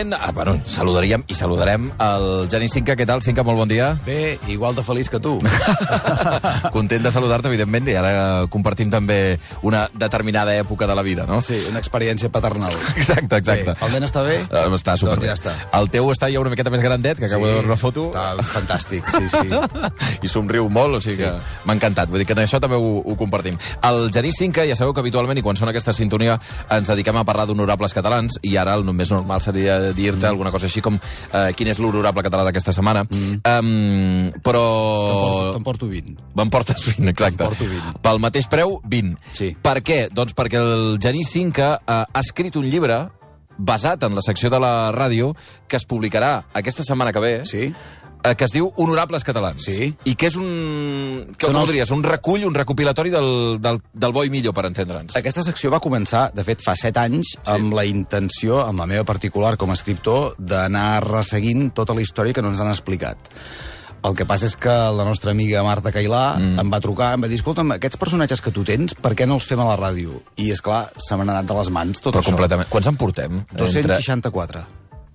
habitualment, ah, bueno, saludaríem i saludarem el Geni Cinca. Què tal, Cinca? Molt bon dia. Bé, igual de feliç que tu. Content de saludar-te, evidentment, i ara compartim també una determinada època de la vida, no? Sí, una experiència paternal. Exacte, exacte. Bé, el nen està bé? Uh, està superbé. Doncs ja està. El teu està ja una miqueta més grandet, que acabo de veure una foto. Està fantàstic, sí, sí. I somriu molt, o sigui Sí. que m'ha encantat. Vull dir que això també ho, ho compartim. El Genís Cinca, ja sabeu que habitualment, i quan sona aquesta sintonia, ens dediquem a parlar d'honorables catalans, i ara el més normal seria dir-te Mm. alguna cosa així com eh, quin és l'honorable català d'aquesta setmana. Mm. Um, però... Te'n porto 20. Me'n portes 20, exacte. Porto 20. Pel mateix preu, 20. Sí. Per què? Doncs perquè el Genís Cinca eh, ha escrit un llibre basat en la secció de la ràdio que es publicarà aquesta setmana que ve, Sí. Eh, que es diu Honorables Catalans. Sí. I que és un... Que, Són com els- diries? Un recull, un recopilatori del, del, del bo i millor, per entendre'ns. Aquesta secció va començar, de fet, fa 7 anys, sí. amb la intenció, amb la meva particular com a escriptor, d'anar resseguint tota la història que no ens han explicat. El que passa és que la nostra amiga Marta Cailà mm. em va trucar, em va dir, escolta'm, aquests personatges que tu tens, per què no els fem a la ràdio? I, és clar, se m'han anat de les mans tot Però això. completament. Quants en portem? 264.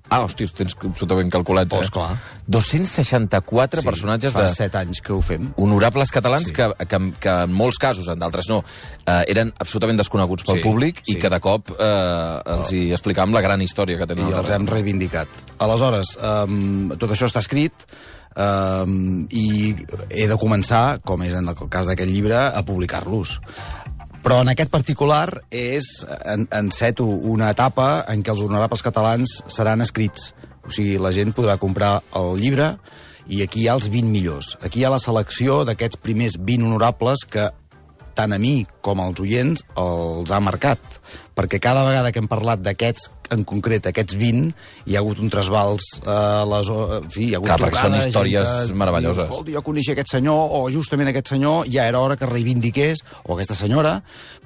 Ah, hòstia, ho tens absolutament calculat. Oh, eh? esclar. 264 personatges fa de... 7 anys que ho fem. honorables catalans Sí. sí. que, que, que en molts casos, en d'altres no, eh, eren absolutament desconeguts pel Sí, públic i sí. que de cop eh, els hi explicàvem la gran història que i tenen. al els hem reivindicat. Aleshores, um, tot això està escrit um, i he de començar, com és en el cas d'aquest llibre, a publicar-los. Però en aquest particular és, en, enceto una etapa en què els honorables catalans seran escrits. O sigui, la gent podrà comprar el llibre i aquí hi ha els 20 millors. Aquí hi ha la selecció d'aquests primers 20 honorables que tant a mi com als oients els ha marcat. Perquè cada vegada que hem parlat d'aquests, en concret, aquests 20, hi ha hagut un trasbals a les... En fi, hi ha hagut Clar, són històries que meravelloses. diu, Escolta, jo coneixia aquest senyor, o justament aquest senyor, ja era hora que reivindiqués, o aquesta senyora,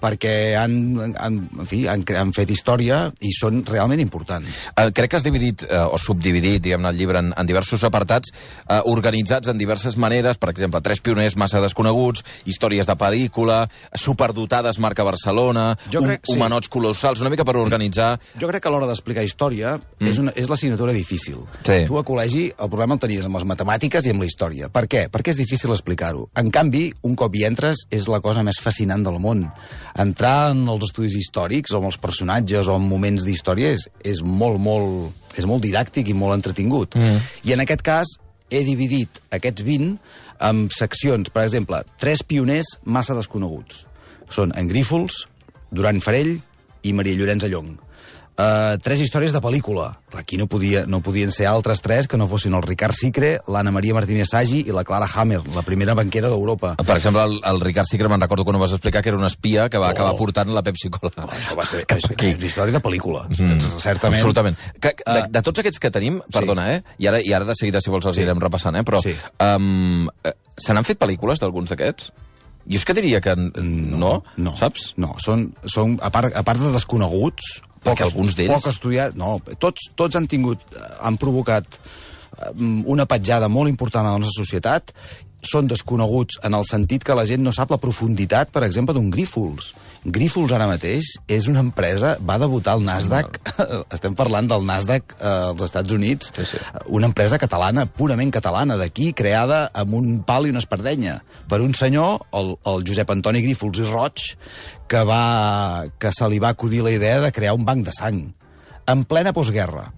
perquè han, han, en fi, han, han fet història i són realment importants. Eh, crec que has dividit, eh, o subdividit, diguem-ne, el llibre en, en diversos apartats, eh, organitzats en diverses maneres, per exemple, tres pioners massa desconeguts, històries de pel·lícula, superdotades marca Barcelona, Jo crec- sí. humanots colossals, una mica per organitzar... Jo crec que a l'hora d'explicar història mm. és, una, és l'assignatura difícil. Sí. Tu a col·legi el problema el tenies amb les matemàtiques i amb la història. Per què? Perquè és difícil explicar-ho. En canvi, un cop hi entres, és la cosa més fascinant del món. Entrar en els estudis històrics, o amb els personatges, o en moments d'història, és, és, molt, molt, és molt didàctic i molt entretingut. Mm. I en aquest cas, he dividit aquests 20 en seccions. Per exemple, tres pioners massa desconeguts. Són en Grífols, Duran Farell i Maria Llorenç Allong. Uh, tres històries de pel·lícula. Clar, Aquí no, podia, no podien ser altres tres que no fossin el Ricard Sicre, l'Anna Maria Martínez Sagi i la Clara Hammer, la primera banquera d'Europa. Per exemple, el, el Ricard Sicre, me'n recordo quan ho vas explicar, que era un espia que va Oh. acabar portant la Pepsi Cola. Oh, això va ser Cap és, aquí. és història de pel·lícula. Mm. Certament. Absolutament. Que, de, Ah. de tots aquests que tenim, perdona, eh? I ara, i ara de seguida, si vols, els Sí. irem repassant, eh? Però Sí. um, eh, se n'han fet pel·lícules d'alguns d'aquests? Jo és que diria que n- no, no, saps? No, són, són a, part, a part de desconeguts... Poc- alguns d'ells- Poc estudiat, no, tots, tots han tingut, han provocat eh, una petjada molt important a la nostra societat, són desconeguts en el sentit que la gent no sap la profunditat, per exemple, d'un Grífols. Grífols ara mateix és una empresa, va debutar al Nasdaq, estem parlant del Nasdaq eh, als Estats Units, Sí, sí. una empresa catalana, purament catalana, d'aquí, creada amb un pal i una espardenya, per un senyor, el, el Josep Antoni Grífols i Roig, que, va, que se li va acudir la idea de crear un banc de sang, en plena postguerra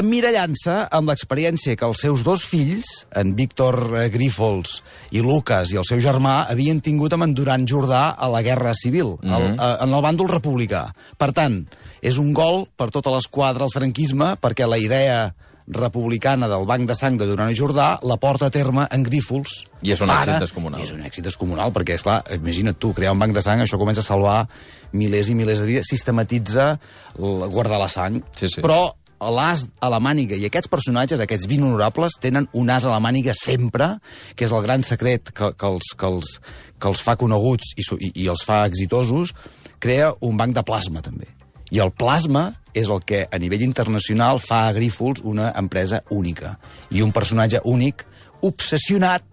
emmirallant-se amb l'experiència que els seus dos fills, en Víctor eh, Grífols i Lucas i el seu germà, havien tingut amb en Duran Jordà a la Guerra Civil, mm -hmm. el, a, en el bàndol republicà. Per tant, és un gol per tota l'esquadra al franquisme, perquè la idea republicana del Banc de Sang de Duran i Jordà la porta a terme en Grífols. I és un Pare, èxit descomunal. És un èxit descomunal, perquè, és clar, imagina't tu, crear un banc de sang, això comença a salvar milers i milers de vides, sistematitza guardar la sang. Sí, sí. Però l'as a la màniga, i aquests personatges, aquests 20 honorables, tenen un as a la màniga sempre, que és el gran secret que, que, els, que, els, que els fa coneguts i, i, i els fa exitosos, crea un banc de plasma, també. I el plasma és el que, a nivell internacional, fa a Grífols una empresa única. I un personatge únic, obsessionat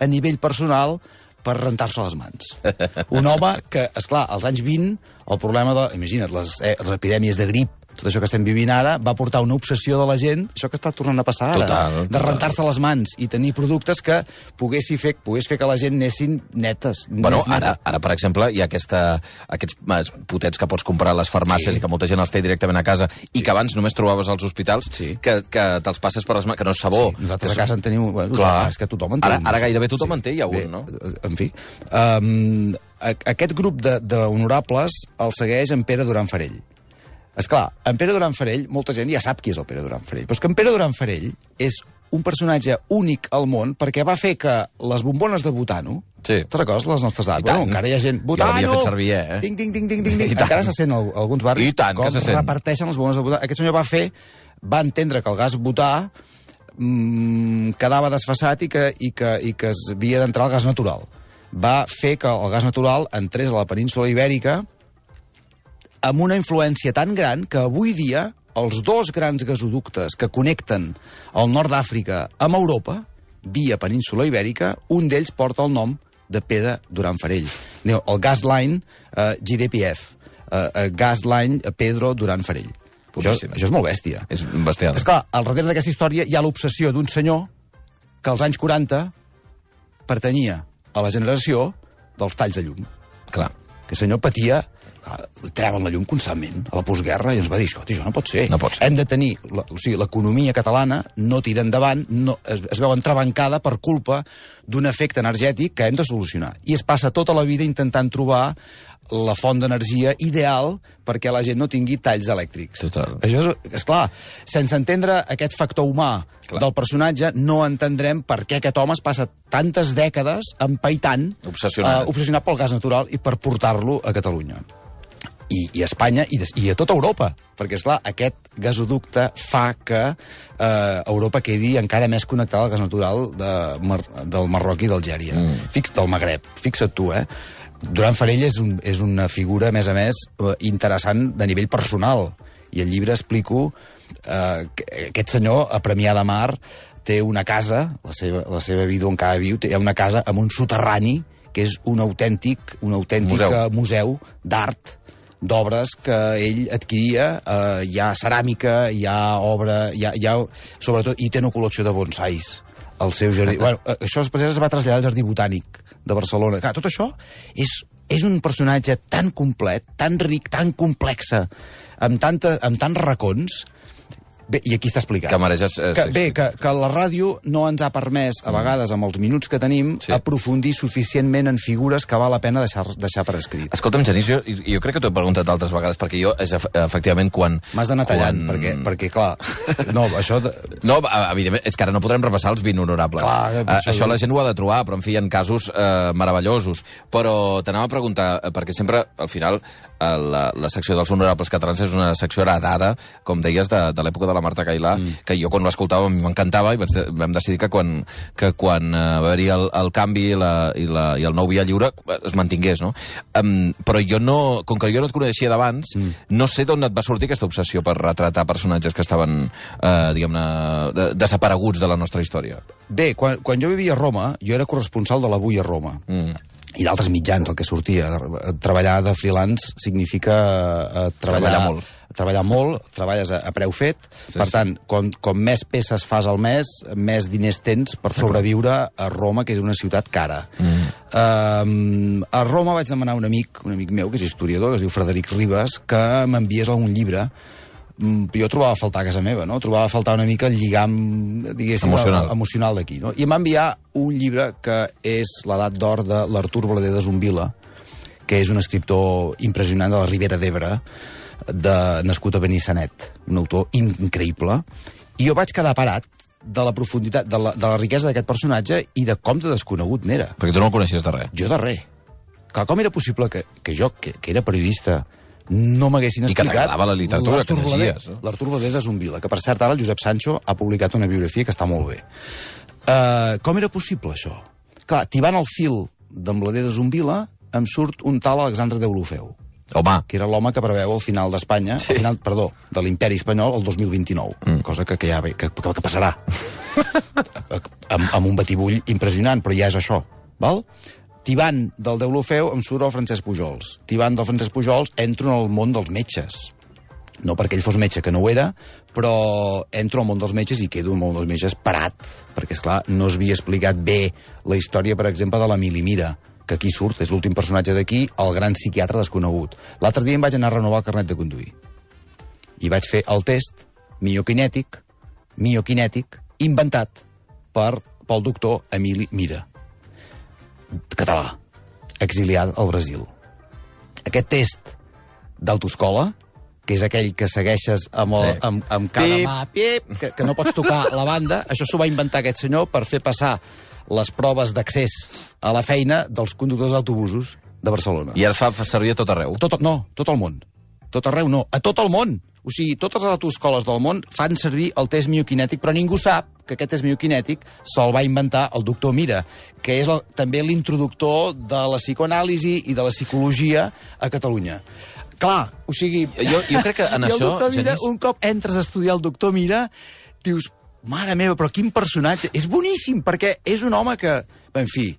a nivell personal per rentar-se les mans. Un home que, és clar als anys 20, el problema de... Imagina't, les, eh, les epidèmies de grip tot això que estem vivint ara, va portar una obsessió de la gent, això que està tornant a passar ara, Total, de rentar-se les mans i tenir productes que poguessi fer, pogués fer que la gent anessin netes. Bueno, neta. ara, ara, per exemple, hi ha aquesta, aquests eh, potets que pots comprar a les farmàcies Sí. i que molta gent els té directament a casa i que abans només trobaves als hospitals Sí. que, que te'ls passes per les mans, que no és sabó. Sí, nosaltres que a casa en tenim... Bueno, Clar. És que tothom en té Ara- ara gairebé tothom en té ja un, Bé, no? En fi. Um, aquest grup d'honorables el segueix en Pere Duran Farell. És clar, en Pere Duran Farell, molta gent ja sap qui és el Pere Duran Farell, però és que en Pere Duran Farell és un personatge únic al món perquè va fer que les bombones de Butano, Sí. te'n recordes, les nostres tant. Bueno, encara hi ha gent... Jo Butano! l'havia fet servir, eh? Ding, ding, ding, ding, ding, ding. Encara se sent alguns barris I tant com se sent. reparteixen les bombones de Butano. Aquest senyor va fer, va entendre que el gas butà mm, quedava desfassat i que, i que, i que es havia d'entrar el gas natural. Va fer que el gas natural entrés a la península ibèrica amb una influència tan gran que avui dia els dos grans gasoductes que connecten el nord d'Àfrica amb Europa, via península ibèrica, un d'ells porta el nom de Pere Duran Farell. El gas line eh, GDPF, eh, eh, gas line Pedro Duran Farell. Això, això és molt bèstia. És bestial. És clar, al darrere d'aquesta història hi ha l'obsessió d'un senyor que als anys 40 pertanyia a la generació dels talls de llum. Clar. Que el senyor patia treuen la llum constantment a la postguerra i ens va dir, escolta, això no pot ser. No pot ser. Hem de tenir, la, o sigui, l'economia catalana no tira endavant, no, es, es veu entrebancada per culpa d'un efecte energètic que hem de solucionar. I es passa tota la vida intentant trobar la font d'energia ideal perquè la gent no tingui talls elèctrics. Total. Això és, és clar, sense entendre aquest factor humà Clar. del personatge, no entendrem per què aquest home es passa tantes dècades empaitant, Obsessionat. eh, obsessionat pel gas natural i per portar-lo a Catalunya i, i a Espanya i, des, i a tota Europa, perquè, és clar aquest gasoducte fa que eh, Europa quedi encara més connectada al gas natural de, Mar, del Marroc i d'Algèria. Mm. Fix, del Magreb, fixa't tu, eh? Duran Farell és, un, és una figura, a més a més, eh, interessant de nivell personal. I al llibre explico eh, que aquest senyor, a Premià de Mar, té una casa, la seva, la seva vídua encara viu, té una casa amb un soterrani que és un autèntic, un autèntic Museu. museu, museu d'art d'obres que ell adquiria, eh, hi ha ceràmica, hi ha obra, hi ha, hi ha, sobretot, i té una col·lecció de bonsais al seu jardí. bueno, eh, això es, es va traslladar al Jardí Botànic de Barcelona. Clar, tot això és, és un personatge tan complet, tan ric, tan complexa, amb, tanta, amb tants racons, Bé, i aquí està explicat. Que mereix, eh, que, bé, que, que la ràdio no ens ha permès, a vegades, amb els minuts que tenim, Sí. aprofundir suficientment en figures que val la pena deixar, deixar per escrit. Escolta'm, Genís, jo, jo crec que t'ho he preguntat altres vegades, perquè jo, és, ef- efectivament, quan... M'has d'anar tallant, quan- perquè, perquè, clar, no, això... De... No, evidentment, és que ara no podrem repassar els 20 honorables. Clar, Eh, això- això la gent ho ha de trobar, però en fi, hi ha casos eh, meravellosos. Però t'anava a preguntar, eh, perquè sempre, al final, la, la secció dels honorables catalans és una secció heredada, com deies, de, de l'època de la Marta Cailà, mm. que jo quan l'escoltava m'encantava i vaig, vam decidir que quan, que quan eh, va haver-hi el, el canvi i, la, i, la, i el nou via lliure eh, es mantingués, no? Um, però jo no, com que jo no et coneixia d'abans, mm. no sé d'on et va sortir aquesta obsessió per retratar personatges que estaven, eh, diguem-ne, de- desapareguts de la nostra història. Bé, quan, quan jo vivia a Roma, jo era corresponsal de l'Avui a Roma. Mm. I d'altres mitjans, el que sortia. Treballar de freelance significa eh, treballar, Treballar molt. Treballar molt, treballes a, a preu fet. Sí, per sí. tant, com, com més peces fas al mes, més diners tens per sobreviure a Roma, que és una ciutat cara. Mm. Uh, a Roma vaig demanar a un amic, un amic meu, que és historiador, que es diu Frederic Ribas, que m'enviés algun llibre jo trobava a faltar a casa meva, no? Trobava a faltar una mica el lligam, diguéssim, Emocional. emocional d'aquí, no? I em va enviar un llibre que és l'edat d'or de l'Artur Blader de Zumbila, que és un escriptor impressionant de la Ribera d'Ebre, de, nascut a Benissanet, un autor increïble, i jo vaig quedar parat de la profunditat, de la, de la riquesa d'aquest personatge i de com de desconegut n'era. Perquè tu no el coneixies de res. Jo de res. Clar, com era possible que, que jo, que, que era periodista, no m'haguessin I que explicat... t'agradava la literatura, que llegies, no? L'Artur de Zumbila, que per cert ara el Josep Sancho ha publicat una biografia que està molt bé. Uh, com era possible això? Clar, tibant el fil d'en Blader de Zumbila, em surt un tal Alexandre Deulofeu, Home, que era l'home que preveu el final d'Espanya, sí. el final, perdó, de l'imperi espanyol el 2029, mm. cosa que, que ja ve, que, que, que passarà. amb, amb un batibull impressionant, però ja és això, val? Tibant del Deulofeu em surt el Francesc Pujols. Tibant del Francesc Pujols entro en el món dels metges. no perquè ell fos metge, que no ho era, però entro al món dels metges i quedo al món dels metges parat, perquè, és clar no es havia explicat bé la història, per exemple, de la Milimira, que aquí surt, és l'últim personatge d'aquí, el gran psiquiatre desconegut. L'altre dia em vaig anar a renovar el carnet de conduir. I vaig fer el test miokinètic, miokinètic, inventat per, pel doctor Emili Mira, català, exiliat al Brasil. Aquest test d'autoescola, que és aquell que segueixes amb, el, Sí. amb, amb cada Pip. mà, pip, que, que no pots tocar la banda, això s'ho va inventar aquest senyor per fer passar les proves d'accés a la feina dels conductors d'autobusos de Barcelona. I es fa servir a tot arreu. Tot, no, tot el món. Tot arreu no, a tot el món. O sigui, totes les autoescoles del món fan servir el test miokinètic, però ningú sap que aquest test miokinètic se'l va inventar el doctor Mira, que és el, també l'introductor de la psicoanàlisi i de la psicologia a Catalunya. Clar, o sigui... Jo- jo crec que en això, Mira, Genís- un cop entres a estudiar el doctor Mira, dius, mare meva, però quin personatge! És boníssim, perquè és un home que... En fi,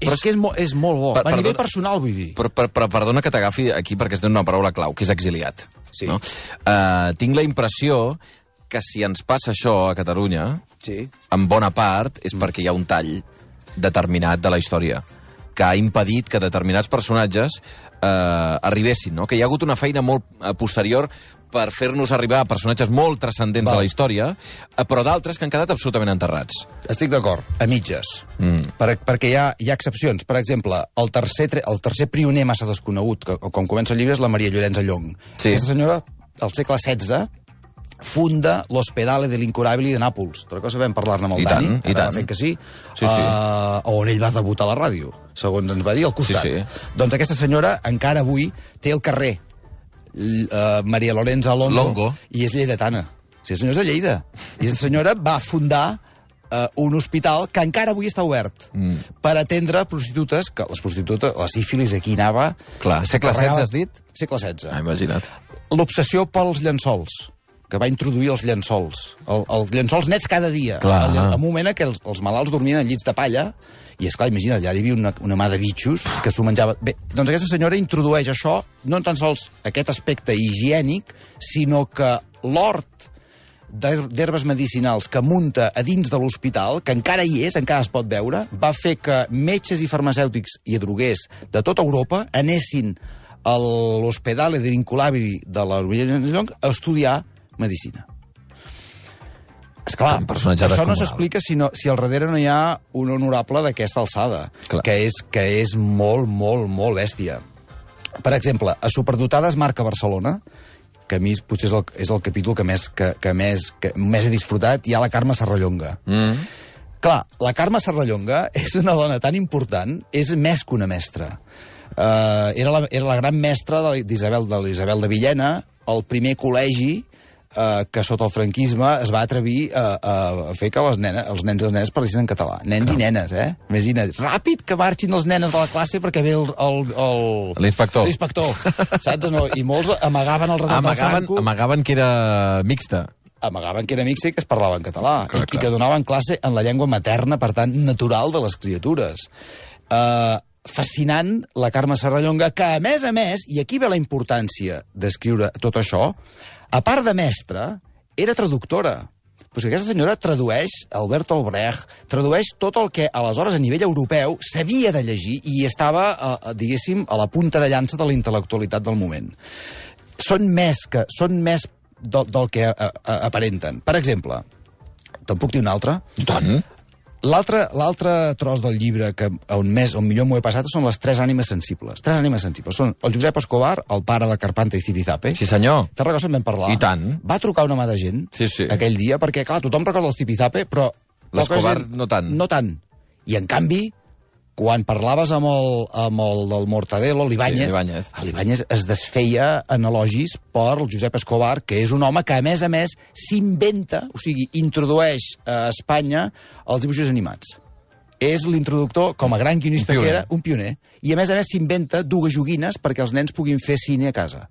és Però és- que és, mo, és molt bo. Per- a nivell personal, vull dir. Però, però, però perdona que t'agafi aquí perquè dit una paraula clau, que és exiliat. Sí. No? Uh, tinc la impressió que si ens passa això a Catalunya, Sí. en bona part és perquè hi ha un tall determinat de la història que ha impedit que determinats personatges eh, arribessin, no? que hi ha hagut una feina molt eh, posterior per fer-nos arribar a personatges molt transcendents Val. de la història, eh, però d'altres que han quedat absolutament enterrats. Estic d'acord, a mitges. Mm. Per, perquè hi ha, hi ha excepcions. Per exemple, el tercer, el tercer prioner massa desconegut, que com comença el llibre, és la Maria Llorenza Llong. Sí. Aquesta senyora, al segle XVI, funda l'Hospedale de l'Incurabili de Nàpols. Recordes que vam parlar-ne amb el I Dani? tant, i tant. Que sí. Sí, sí. Uh, on ell va debutar a la ràdio, segons ens va dir al costat. Sí, sí. Doncs aquesta senyora encara avui té el carrer Uh, Maria Lorenza Longo, Longo. i és lleidatana. Sí, la senyora és de Lleida. I aquesta senyora va fundar uh, un hospital que encara avui està obert mm. per atendre prostitutes, que les prostitutes, la sífilis aquí anava... Clar, segle XVI has dit? Segle XVI Ah, imagina't. l'obsessió pels llençols que va introduir els llençols. El, els llençols nets cada dia. Clar. El, un moment en què els, els malalts dormien en llits de palla, i és clar, imagina't, allà hi havia una, una mà de bitxos que s'ho menjava... Bé, doncs aquesta senyora introdueix això, no tan sols aquest aspecte higiènic, sinó que l'hort d'her- d'herbes medicinals que munta a dins de l'hospital, que encara hi és, encara es pot veure, va fer que metges i farmacèutics i droguers de tota Europa anessin a l'Hospedale de Vinculabili de la Llong a estudiar medicina. Esclar, Un personatge això no s'explica si, no, si al darrere no hi ha un honorable d'aquesta alçada, Clar. que és, que és molt, molt, molt bèstia. Per exemple, a Superdotades marca Barcelona, que a mi potser és el, és el capítol que més, que, que més, que més he disfrutat, hi ha la Carme Serrallonga. Mm. Clar, la Carme Serrallonga és una dona tan important, és més que una mestra. Uh, era, la, era la gran mestra de- d'Isabel de de Villena, el primer col·legi uh, que sota el franquisme es va atrevir a, a fer que les nenes, els nens i les nenes parlessin en català. Nens i nenes, eh? Imagina't, ràpid que marxin les nenes de la classe perquè ve el... el, L'inspector. L'inspector, saps? No? I molts amagaven el del Amagaven, Franco amagaven que era mixta. amagaven que era mixta i que es parlava en català Clar, i, clar. i que donaven classe en la llengua materna, per tant, natural de les criatures. Uh, fascinant la Carme Serrallonga, que a més a més, i aquí ve la importància d'escriure tot això, a part de mestra, era traductora. Però si aquesta senyora tradueix Albert Albrecht, tradueix tot el que aleshores a nivell europeu s'havia de llegir i estava, eh, diguéssim, a la punta de llança de la intel·lectualitat del moment són més que són més del, del que a, a, aparenten. Per exemple, te'n puc dir un altre? I tant. L'altre tros del llibre que on més on millor m'ho he passat són les tres ànimes sensibles. Tres ànimes sensibles. Són el Josep Escobar, el pare de Carpanta i Zipizape. Sí, senyor. Te'n recordes en vam parlar? I tant. Va trucar una mà de gent Sí, sí. aquell dia, perquè, clar, tothom recorda el Zipizape, però... L'Escobar gent- no tant. No tant. I, en canvi, quan parlaves amb el, amb el del Mortadelo, l'Ibáñez, Sí, l'Ibáñez. es desfeia en elogis per el Josep Escobar, que és un home que, a més a més, s'inventa, o sigui, introdueix a Espanya els dibuixos animats. És l'introductor, com a gran guionista que era, un pioner. I, a més a més, s'inventa dues joguines perquè els nens puguin fer cine a casa.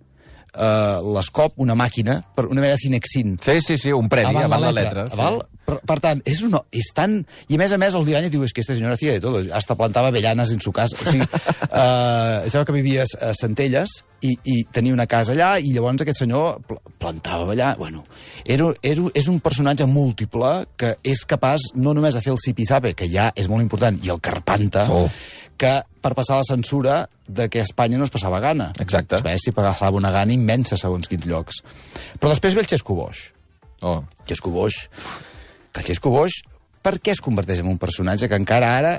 Uh, L'escop, una màquina, per una mena de cinexin, Sí, sí, sí, un premi, Avant abans la letra, letra. val? Per, per tant, és, una, és tan... I a més a més, el Dianya diu, és es que esta senyora hacía de todo, hasta plantava avellanes en su casa. O sigui, uh, sembla que vivia a Centelles i, i tenia una casa allà, i llavors aquest senyor pl plantava allà. Bueno, era, era, és un personatge múltiple que és capaç no només de fer el sipisabe, que ja és molt important, i el carpanta, Oh. que per passar la censura de que a Espanya no es passava gana. Exacte. Es si passava una gana immensa segons quins llocs. Però després ve el Xesco Boix. Oh. Xesco Boix, que el Xesco Boix, per què es converteix en un personatge que encara ara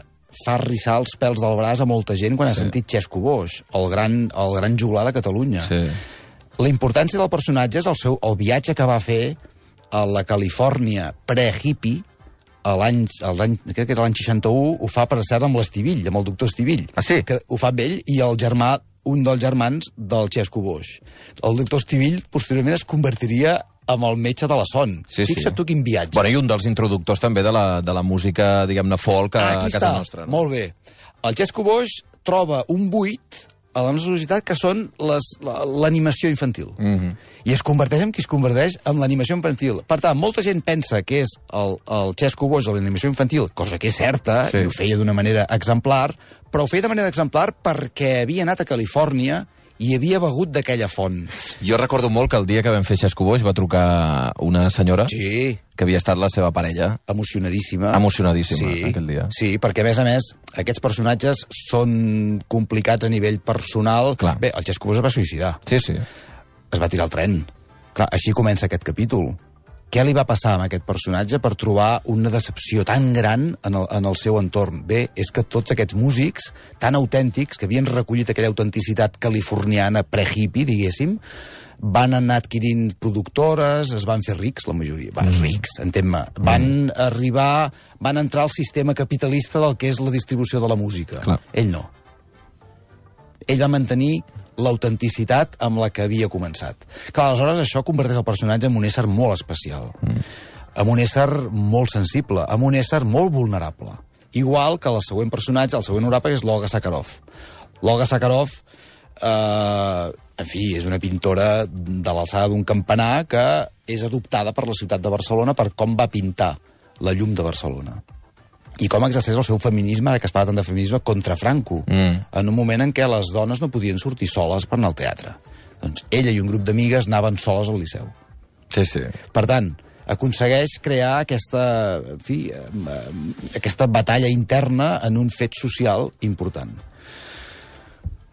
fa rissar els pèls del braç a molta gent quan sí. ha sentit Xesco Boix, el gran, el gran juglar de Catalunya. Sí. La importància del personatge és el, seu, el viatge que va fer a la Califòrnia pre-hippie, a l'any, a l'any- crec que era l'any 61, ho fa per cert amb l'Estivill, amb el doctor Estivill. Ah, sí? Que ho fa amb ell i el germà, un dels germans del Xesco Boix. El doctor Estivill posteriorment es convertiria amb el metge de la son. Sí, sí. Fixa't tu quin viatge. Bueno, i un dels introductors també de la, de la música, diguem-ne, folk a, Ah, Aquí a casa està. nostra. No? Molt bé. El Xesco Boix troba un buit a la nostra societat que són la- l'animació infantil. Mm -hmm. I es converteix en qui es converteix en l'animació infantil. Per tant, molta gent pensa que és el, el Xesco Boix de l'animació infantil, cosa que és certa, Sí. sí. i ho feia d'una manera exemplar, però ho feia de manera exemplar perquè havia anat a Califòrnia i havia begut d'aquella font. Jo recordo molt que el dia que vam fer Xesco Boix va trucar una senyora Sí, que havia estat la seva parella. emocionadíssima. Emocionadíssima, sí, aquell dia. Sí, perquè a més a més aquests personatges són complicats a nivell personal. Clar. Bé, el Xesco Boix es va suïcidar, Sí, sí. es va tirar al tren. Clar, així comença aquest capítol. Què li va passar a aquest personatge per trobar una decepció tan gran en el, en el seu entorn? Bé, és que tots aquests músics tan autèntics, que havien recollit aquella autenticitat californiana pre-hippie, diguéssim, van anar adquirint productores, es van fer rics, la majoria. Va, rics, entén-me. Van arribar, van entrar al sistema capitalista del que és la distribució de la música. Clar. Ell no. Ell va mantenir l'autenticitat amb la que havia començat. Clar, aleshores això converteix el personatge en un ésser molt especial, mm. en un ésser molt sensible, en un ésser molt vulnerable. Igual que el següent personatge, el següent oracle, és l'Olga Sakharov. L'Olga Sakharov, eh, en fi, és una pintora de l'alçada d'un campanar que és adoptada per la ciutat de Barcelona per com va pintar la llum de Barcelona i com exerceix el seu feminisme, ara que es parla tant de feminisme, contra Franco, Mm. en un moment en què les dones no podien sortir soles per anar al teatre. Doncs ella i un grup d'amigues anaven soles al Liceu. Sí, sí. Per tant, aconsegueix crear aquesta, en fi, eh, aquesta batalla interna en un fet social important.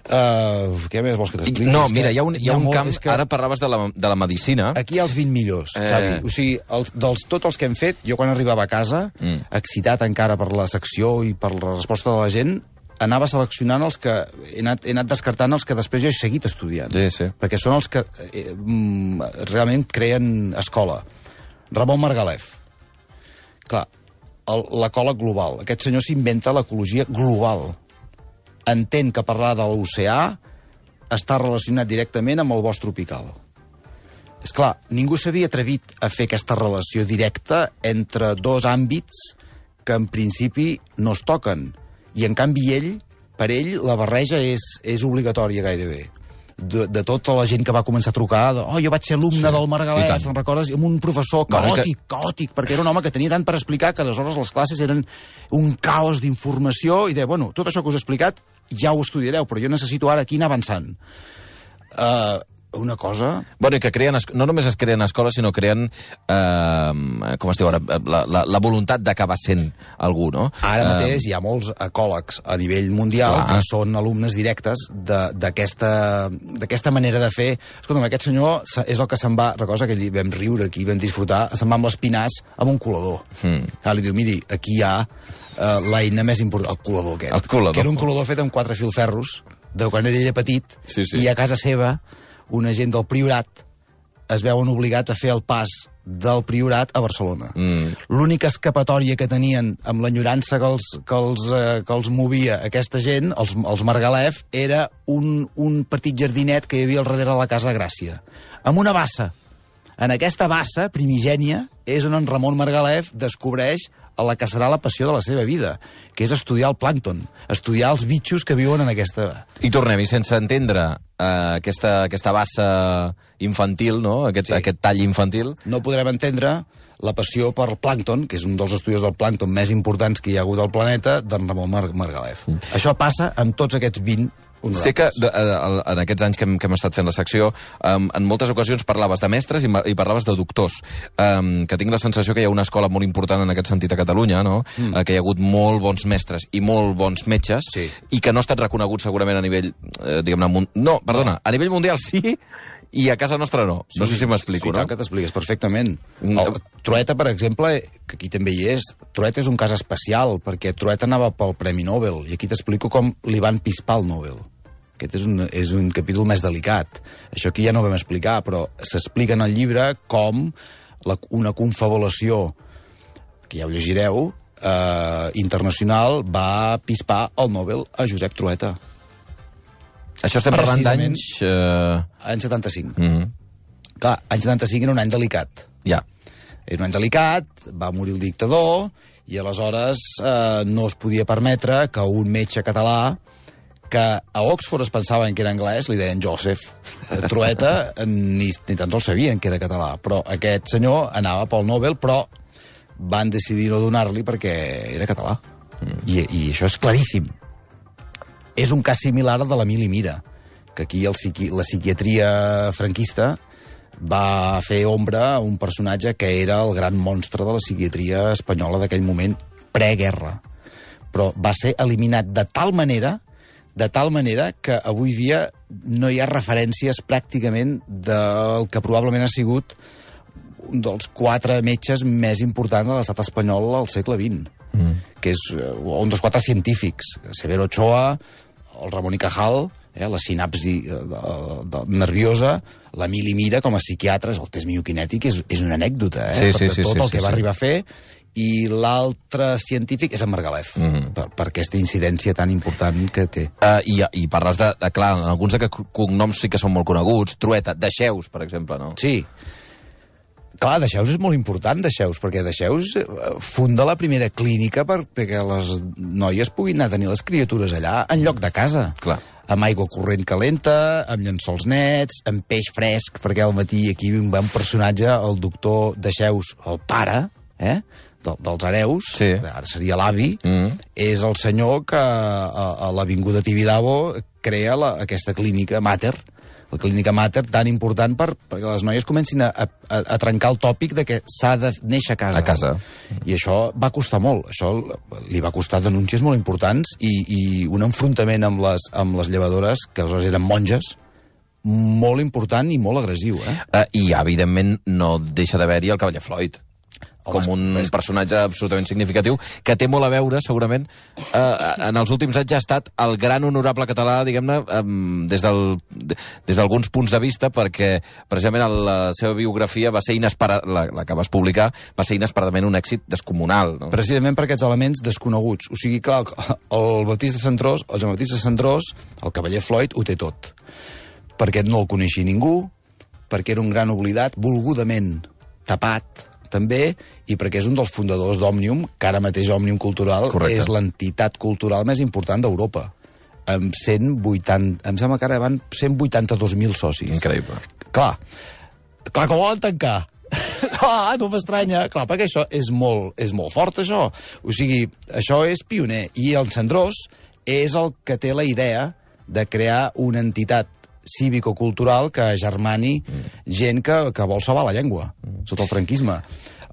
Uh, què més vols que t'expliqui? No, mira, hi ha un, hi ha un molt- camp... és que Ara parlaves de la, de la medicina. Aquí hi ha els 20 millors, Eh. Xavi. O sigui, els, dels tots els que hem fet, jo quan arribava a casa, Mm. mm. excitat encara per la secció i per la resposta de la gent, anava seleccionant els que... He anat, he anat descartant els que després jo he seguit estudiant. Sí, sí. Perquè són els que eh, mm, realment creen escola. Ramon Margalef. Clar, el- l'ecòleg global. Aquest senyor s'inventa l'ecologia global. Entén que parlar de l'oceà està relacionat directament amb el bosc tropical. És clar, ningú s'havia atrevit a fer aquesta relació directa entre dos àmbits que en principi no es toquen. I en canvi ell, per ell, la barreja és, és obligatòria gairebé. De, de tota la gent que va començar a trucar, de, oh, jo vaig ser alumne Sí, del Margalès, te'n recordes? Amb un professor caòtic, que- caòtic, perquè era un home que tenia tant per explicar que aleshores les classes eren un caos d'informació i de, bueno, tot això que us he explicat ja ho estudiareu, però jo necessito ara aquí anar avançant. Uh, una cosa... Bueno, que creen, no només es creen escoles, sinó creen, eh, com es diu ara, la, la, la voluntat d'acabar sent algú, no? Ara Eh, mateix hi ha molts ecòlegs a nivell mundial Clar. que són alumnes directes de- d'aquesta manera de fer. Escolta'm, aquest senyor se- és el que se'n va, recorda que vam riure aquí, vam disfrutar, se'n va amb l'espinàs amb un colador. Mm. Ah, li diu, miri, aquí hi ha uh, l'eina més important, el colador aquest. El colador. Que era un colador fet amb quatre filferros, de quan era ella petit, Sí, sí. i a casa seva, una gent del Priorat es veuen obligats a fer el pas del Priorat a Barcelona. Mm. L'única escapatòria que tenien amb l'enyorança que els, que, els, eh, que els movia aquesta gent, els, els Margalef, era un, un petit jardinet que hi havia al darrere de la Casa Gràcia, amb una bassa. En aquesta bassa primigènia és on en Ramon Margalef descobreix a la que serà la passió de la seva vida, que és estudiar el plàncton, estudiar els bitxos que viuen en aquesta... I tornem, i sense entendre eh, aquesta, aquesta bassa infantil, no? aquest, Sí. aquest tall infantil, No podrem entendre la passió per plàncton, que és un dels estudis del plàncton més importants que hi ha hagut al planeta, d'en Ramon Mar Margalef. Mm. Això passa amb tots aquests 20 honorables. Sé que de, de, en aquests anys que hem, que hem estat fent la secció, um, en moltes ocasions parlaves de mestres i, i parlaves de doctors, um, que tinc la sensació que hi ha una escola molt important en aquest sentit a Catalunya, no? Mm. Uh, que hi ha hagut molt bons mestres i molt bons metges, Sí. i que no ha estat reconegut segurament a nivell, eh, diguem-ne, no, perdona, a nivell mundial sí, i a casa nostra no. no sé si m'explico, sí, no? tant que t'expliques perfectament. Mm. El, Trueta, per exemple, que aquí també hi és, Trueta és un cas especial, perquè Trueta anava pel Premi Nobel, i aquí t'explico com li van pispar el Nobel. Aquest és un, és un capítol més delicat. Això aquí ja no ho vam explicar, però s'explica en el llibre com la, una confabulació, que ja ho llegireu, eh, internacional, va pispar el Nobel a Josep Trueta, Això estem parlant d'anys... Eh... l'any 75. Mm -hmm. Clar, any 75 era un any delicat. Ja. Era un any delicat, va morir el dictador, i aleshores eh, no es podia permetre que un metge català que a Oxford es pensaven que era anglès, li deien Joseph. Eh, Trueta eh, ni, ni tan sols sabien que era català, però aquest senyor anava pel Nobel, però van decidir no donar-li perquè era català. I, I això és claríssim. És un cas similar al de l'Emili Mira, que aquí el psiqui la psiquiatria franquista va fer ombra a un personatge que era el gran monstre de la psiquiatria espanyola d'aquell moment, preguerra. Però va ser eliminat de tal manera de tal manera que avui dia no hi ha referències pràcticament del que probablement ha sigut un dels quatre metges més importants de l'estat espanyol al segle XX, mm. que és eh, un dels quatre científics, Severo Ochoa, el Ramon y Cajal, eh, la sinapsi eh, de, de, nerviosa, l'Emili Mira com a psiquiatre, el test mioquinètic és, és una anècdota, eh? Sí, sí, per sí, tot sí, el sí, que va sí. arribar a fer, i l'altre científic és en Margalef, mm -hmm. per, per aquesta incidència tan important que té. Uh, i, I parles de, de, clar, alguns d'aquests cognoms sí que són molt coneguts. Trueta, Deixeus, per exemple, no? Sí. Clar, Deixeus és molt important, Deixeus, perquè Deixeus eh, funda la primera clínica per, perquè les noies puguin anar a tenir les criatures allà, en lloc de casa. Clar. Amb aigua corrent calenta, amb llençols nets, amb peix fresc, perquè al matí aquí va un personatge, el doctor Deixeus, el pare, eh? De, dels hereus, Sí. ara seria l'avi, Mm. és el senyor que a, a l'Avinguda Tibidabo crea la, aquesta clínica Mater, la clínica Mater tan important per, perquè les noies comencin a, a, a trencar el tòpic de que s'ha de néixer a casa. A casa. I això va costar molt. Això li va costar denúncies molt importants i, i un enfrontament amb les, amb les llevadores, que aleshores eren monges, molt important i molt agressiu, eh? Uh, I, evidentment, no deixa d'haver-hi el cavaller Floyd Home, com un és- personatge absolutament significatiu, que té molt a veure, segurament, eh, en els últims anys ja ha estat el gran honorable català, diguem-ne, eh, des del- de- des d'alguns punts de vista, perquè precisament la seva biografia va ser inesperada, la, la que vas publicar, va ser inesperadament un èxit descomunal. No? precisament per aquests elements desconeguts. O sigui, clar, el Batista Centrós, el Joan Batista Centrós, el cavaller Floyd, ho té tot. Perquè no el coneixia ningú, perquè era un gran oblidat, volgudament tapat, també, i perquè és un dels fundadors d'Òmnium, que ara mateix Òmnium Cultural Correcte. és l'entitat cultural més important d'Europa. Amb 180... Em sembla que ara van 182.000 socis. Increïble. Clar, clar que ho volen tancar. ah, no m'estranya. Clar, perquè això és molt, és molt fort, això. O sigui, això és pioner. I el Cendrós és el que té la idea de crear una entitat cívico-cultural que germani gent que, que vol salvar la llengua sota el franquisme.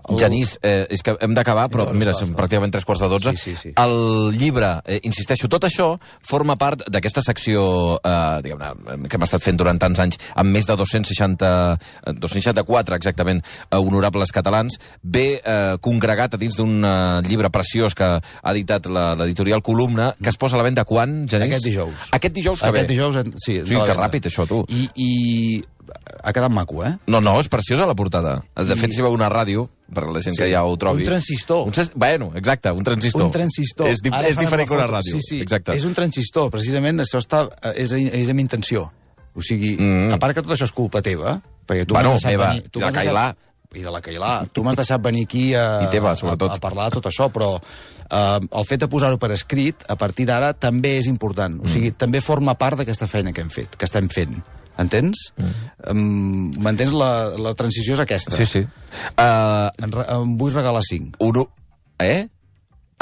El- Genís, eh, és que hem d'acabar, però No, no, mira, està. pràcticament tres quarts de dotze. Sí, sí, sí. El llibre, eh, insisteixo, tot això forma part d'aquesta secció eh, que hem estat fent durant tants anys, amb més de 260, eh, 264 exactament, eh, honorables catalans, ve eh, congregat a dins d'un eh, llibre preciós que ha editat la- l'editorial Columna, que es posa a la venda quan, Genís? Aquest dijous. Aquest dijous que Aquest ve. dijous, en- sí. O sigui, de la que ràpid, això, tu. I, I ha quedat maco, eh? No, no, és preciosa la portada. De I- fet, si veu una ràdio, per la gent Sí. que ja ho trobi... Un transistor. Un, trans- bueno, exacte, un transistor. Un transistor. És, di Ara és diferent que la una ràdio. Sí, sí, Exacte. és un transistor. Precisament això està, eh, és, és amb intenció. O sigui, Mm. mm. a part que tot això és culpa teva, perquè tu Bueno, m'has deixat meva, venir... Tu deixat- Cailà. I de la Cailà. Tu m'has deixat venir aquí a, I teva, sobretot. a, a parlar de tot això, però eh, el fet de posar-ho per escrit, a partir d'ara, també és important. O sigui, Mm. també forma part d'aquesta feina que hem fet, que estem fent Entens? Mm. M'entens? La, la transició és aquesta. Sí, sí. Uh, En, re- en vull regalar cinc. un... Eh?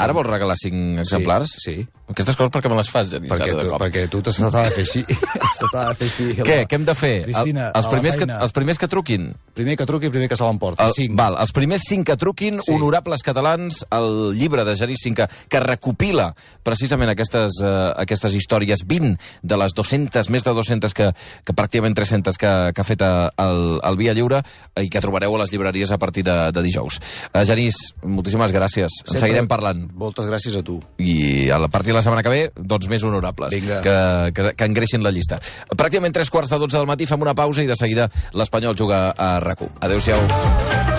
Ara vols regalar cinc exemplars? sí. Aquestes coses perquè me les fas, Genís, Perquè ara de tu, cop. perquè tu t'has de fer així. T'ha de fer així. Què? Què hem de fer? Cristina, els, a la primers que, feina. els primers que truquin. Primer que truqui, primer que se l'emporti. El, Cinc. val, els primers cinc que truquin, sí. Honorables catalans, el llibre de Genís Cinca, que recopila precisament aquestes, uh, aquestes històries, 20 de les 200, més de 200, que, que pràcticament 300 que, que ha fet eh, el, el Via Lliure, eh, i que trobareu a les llibreries a partir de, de dijous. Uh, Genís, moltíssimes gràcies. En Sempre- seguirem parlant. Moltes gràcies a tu. I a la partir de la setmana que ve, doncs més honorables, Vinga. que, que, que engreixin la llista. Pràcticament tres quarts de dotze del matí, fem una pausa i de seguida l'Espanyol juga a RAC1. Adéu-siau.